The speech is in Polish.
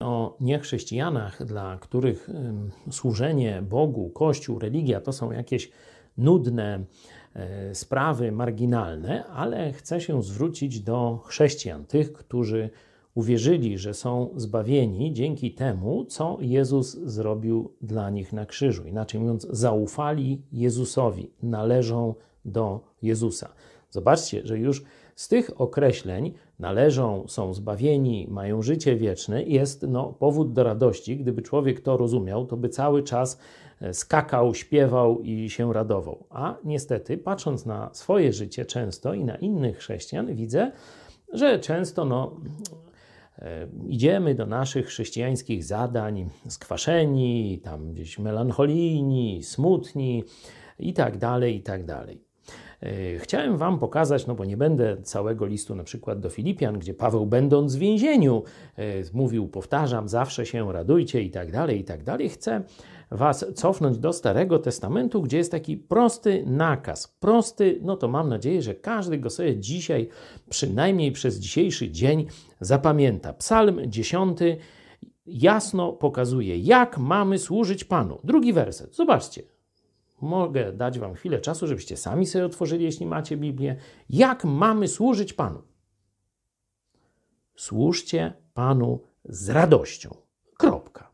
o niechrześcijanach, dla których służenie Bogu, Kościół, religia to są jakieś nudne e, sprawy marginalne, ale chcę się zwrócić do chrześcijan, tych, którzy uwierzyli, że są zbawieni dzięki temu, co Jezus zrobił dla nich na krzyżu. Inaczej mówiąc, zaufali Jezusowi, należą do Jezusa. Zobaczcie, że już z tych określeń należą, są zbawieni, mają życie wieczne, jest no, powód do radości. Gdyby człowiek to rozumiał, to by cały czas e, skakał, śpiewał i się radował. A niestety, patrząc na swoje życie często i na innych chrześcijan, widzę, że często no, e, idziemy do naszych chrześcijańskich zadań skwaszeni, tam gdzieś melancholijni, smutni i tak dalej, i tak dalej. E, chciałem Wam pokazać, no bo nie będę całego listu na przykład do Filipian, gdzie Paweł będąc w więzieniu e, mówił, powtarzam, zawsze się radujcie i tak dalej, i tak dalej. Chcę Was cofnąć do Starego Testamentu, gdzie jest taki prosty nakaz. Prosty, no to mam nadzieję, że każdy go sobie dzisiaj, przynajmniej przez dzisiejszy dzień, zapamięta. Psalm 10 jasno pokazuje, jak mamy służyć Panu. Drugi werset, zobaczcie. Mogę dać Wam chwilę czasu, żebyście sami sobie otworzyli, jeśli macie Biblię. Jak mamy służyć Panu? Służcie Panu z radością. Kropka.